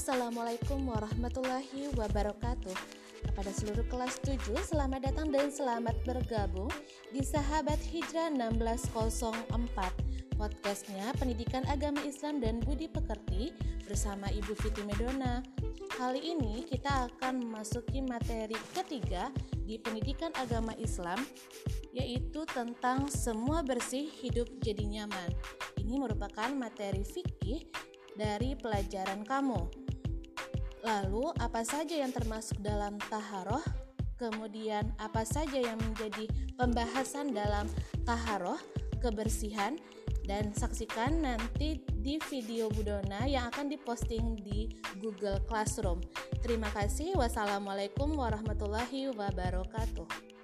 Assalamualaikum warahmatullahi wabarakatuh. Kepada seluruh kelas 7 Selamat datang dan selamat bergabung Di Sahabat Hijrah 1604 Podcastnya Pendidikan Agama Islam dan Budi Pekerti Bersama Ibu Fiti Medona. Kali ini kita akan memasuki materi ketiga Di Pendidikan Agama Islam Yaitu tentang semua bersih hidup jadi nyaman. Ini merupakan materi fikih dari pelajaran kamu. Lalu, apa saja yang termasuk dalam taharoh? Kemudian, apa saja yang menjadi pembahasan dalam taharoh, kebersihan, dan saksikan nanti di video Budona yang akan diposting di Google Classroom. Terima kasih. Wassalamualaikum warahmatullahi wabarakatuh.